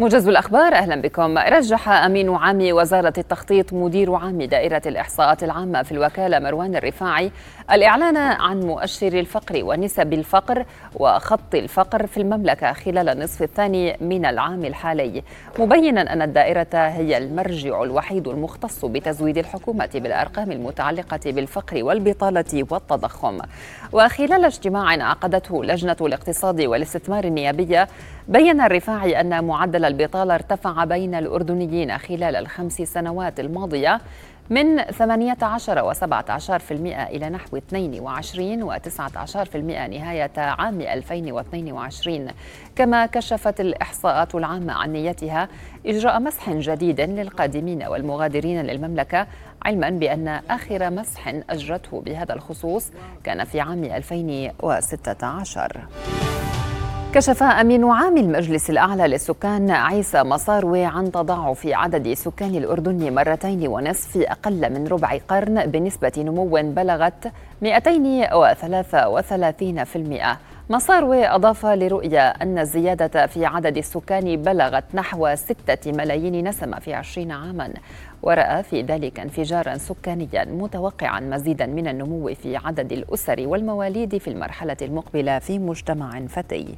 موجز الأخبار أهلا بكم. رجح أمين عام وزارة التخطيط مدير عام دائرة الإحصاءات العامة في الوكالة مروان الرفاعي الإعلان عن مؤشر الفقر ونسب الفقر وخط الفقر في المملكة خلال النصف الثاني من العام الحالي. مبينا أن الدائرة هي المرجع الوحيد المختص بتزويد الحكومة بالأرقام المتعلقة بالفقر والبطالة والتضخم. وخلال اجتماع عقدته لجنة الاقتصاد والاستثمار النيابية بين الرفاعي أن معدل البطالة ارتفع بين الأردنيين خلال الخمس سنوات الماضية من 18 و17% إلى نحو 22 و19% نهاية عام 2022 كما كشفت الإحصاءات العامة عن نيتها إجراء مسح جديد للقادمين والمغادرين للمملكة علما بأن آخر مسح أجرته بهذا الخصوص كان في عام 2016 كشف أمين عام المجلس الأعلى للسكان عيسى مصاروي عن تضاعف عدد سكان الأردن مرتين ونصف في أقل من ربع قرن بنسبة نمو بلغت 233% مصاروي أضاف لرؤيا أن الزيادة في عدد السكان بلغت نحو ستة ملايين نسمة في عشرين عاما. ورأى في ذلك انفجارا سكانيا متوقعا مزيدا من النمو في عدد الأسر والمواليد في المرحلة المقبلة في مجتمع فتي.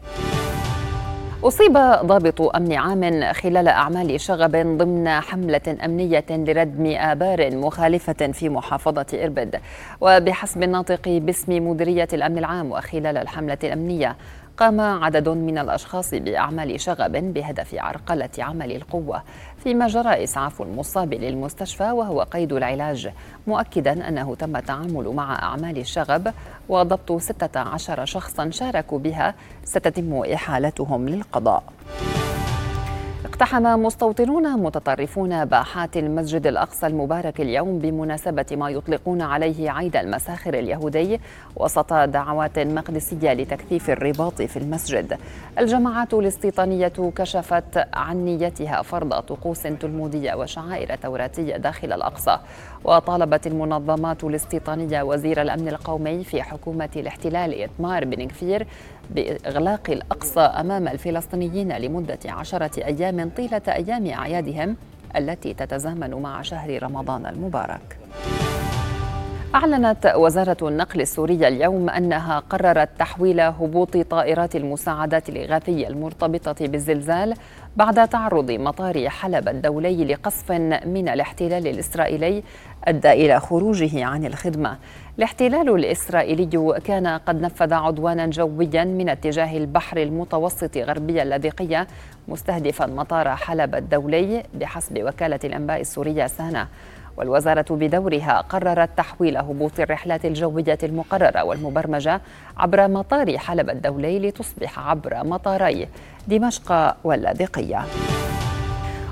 أصيب ضابط أمن عام خلال أعمال شغب ضمن حملة أمنية لردم آبار مخالفة في محافظة إربد. وبحسب الناطق باسم مديرية الأمن العام وخلال الحملة الأمنية قام عدد من الأشخاص بأعمال شغب بهدف عرقلة عمل القوة. فيما جرى إسعاف المصاب للمستشفى وهو قيد العلاج مؤكدا أنه تم التعامل مع أعمال الشغب وضبط 16 شخصا شاركوا بها ستتم إحالتهم للقضاء. اقتحم مستوطنون متطرفون باحات المسجد الأقصى المبارك اليوم بمناسبة ما يطلقون عليه عيد المساخر اليهودي وسط دعوات مقدسية لتكثيف الرباط في المسجد. الجماعات الاستيطانية كشفت عن نيتها فرض طقوس تلمودية وشعائر توراتية داخل الأقصى وطالبت المنظمات الاستيطانية وزير الأمن القومي في حكومة الاحتلال اثمار بن كفير بإغلاق الأقصى أمام الفلسطينيين لمدة عشرة أيام طيلة أيام أعيادهم التي تتزامن مع شهر رمضان المبارك. أعلنت وزارة النقل السورية اليوم أنها قررت تحويل هبوط طائرات المساعدات الإغاثية المرتبطة بالزلزال بعد تعرض مطار حلب الدولي لقصف من الاحتلال الإسرائيلي أدى إلى خروجه عن الخدمة. الاحتلال الإسرائيلي كان قد نفذ عدوانا جويا من اتجاه البحر المتوسط غربي اللاذقية مستهدفا مطار حلب الدولي بحسب وكالة الأنباء السورية سانا. والوزارة بدورها قررت تحويل هبوط الرحلات الجوية المقررة والمبرمجة عبر مطار حلب الدولي لتصبح عبر مطاري دمشق واللاذقية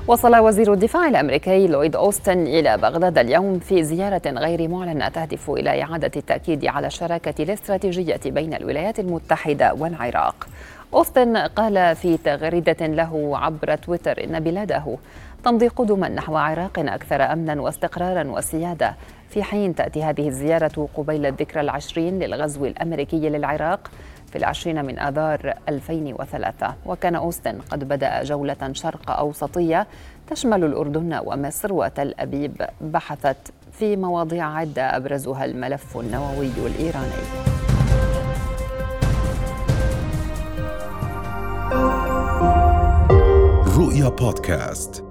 وصل وزير الدفاع الأمريكي لويد أوستن إلى بغداد اليوم في زيارة غير معلنه تهدف إلى إعادة التأكيد على الشراكة الاستراتيجية بين الولايات المتحدة والعراق. أوستن قال في تغريدة له عبر تويتر إن بلاده تمضي قدما نحو عراق أكثر أمنا واستقرارا وسيادة. في حين تأتي هذه الزيارة قبيل الذكرى العشرين للغزو الأمريكي للعراق في العشرين من آذار 2003 وكان أوستن قد بدأ جولة شرق أوسطية تشمل الأردن ومصر وتل أبيب بحثت في مواضيع عدة أبرزها الملف النووي الإيراني. رؤيا بودكاست.